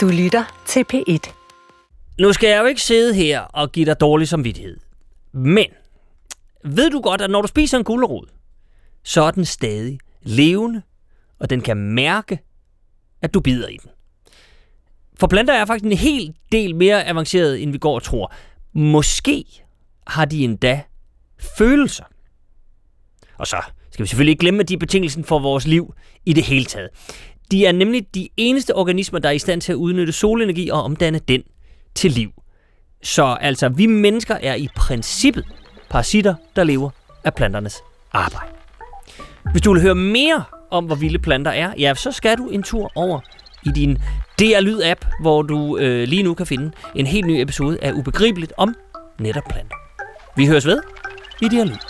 Du lytter til P1. Nu skal jeg jo ikke sidde her og give dig dårlig samvittighed. Men ved du godt, at når du spiser en gulerod, så er den stadig levende, og den kan mærke, at du bider i den. For planter er faktisk en hel del mere avanceret, end vi går og tror. Måske har de endda følelser. Og så skal vi selvfølgelig ikke glemme, at de er betingelsen for vores liv i det hele taget. De er nemlig de eneste organismer, der er i stand til at udnytte solenergi og omdanne den til liv. Så altså, vi mennesker er i princippet parasitter, der lever af planternes arbejde. Hvis du vil høre mere om, hvor vilde planter er, ja, så skal du en tur over i din DR Lyd-app, hvor du øh, lige nu kan finde en helt ny episode af Ubegribeligt om netop planter. Vi høres ved i DR Lyd.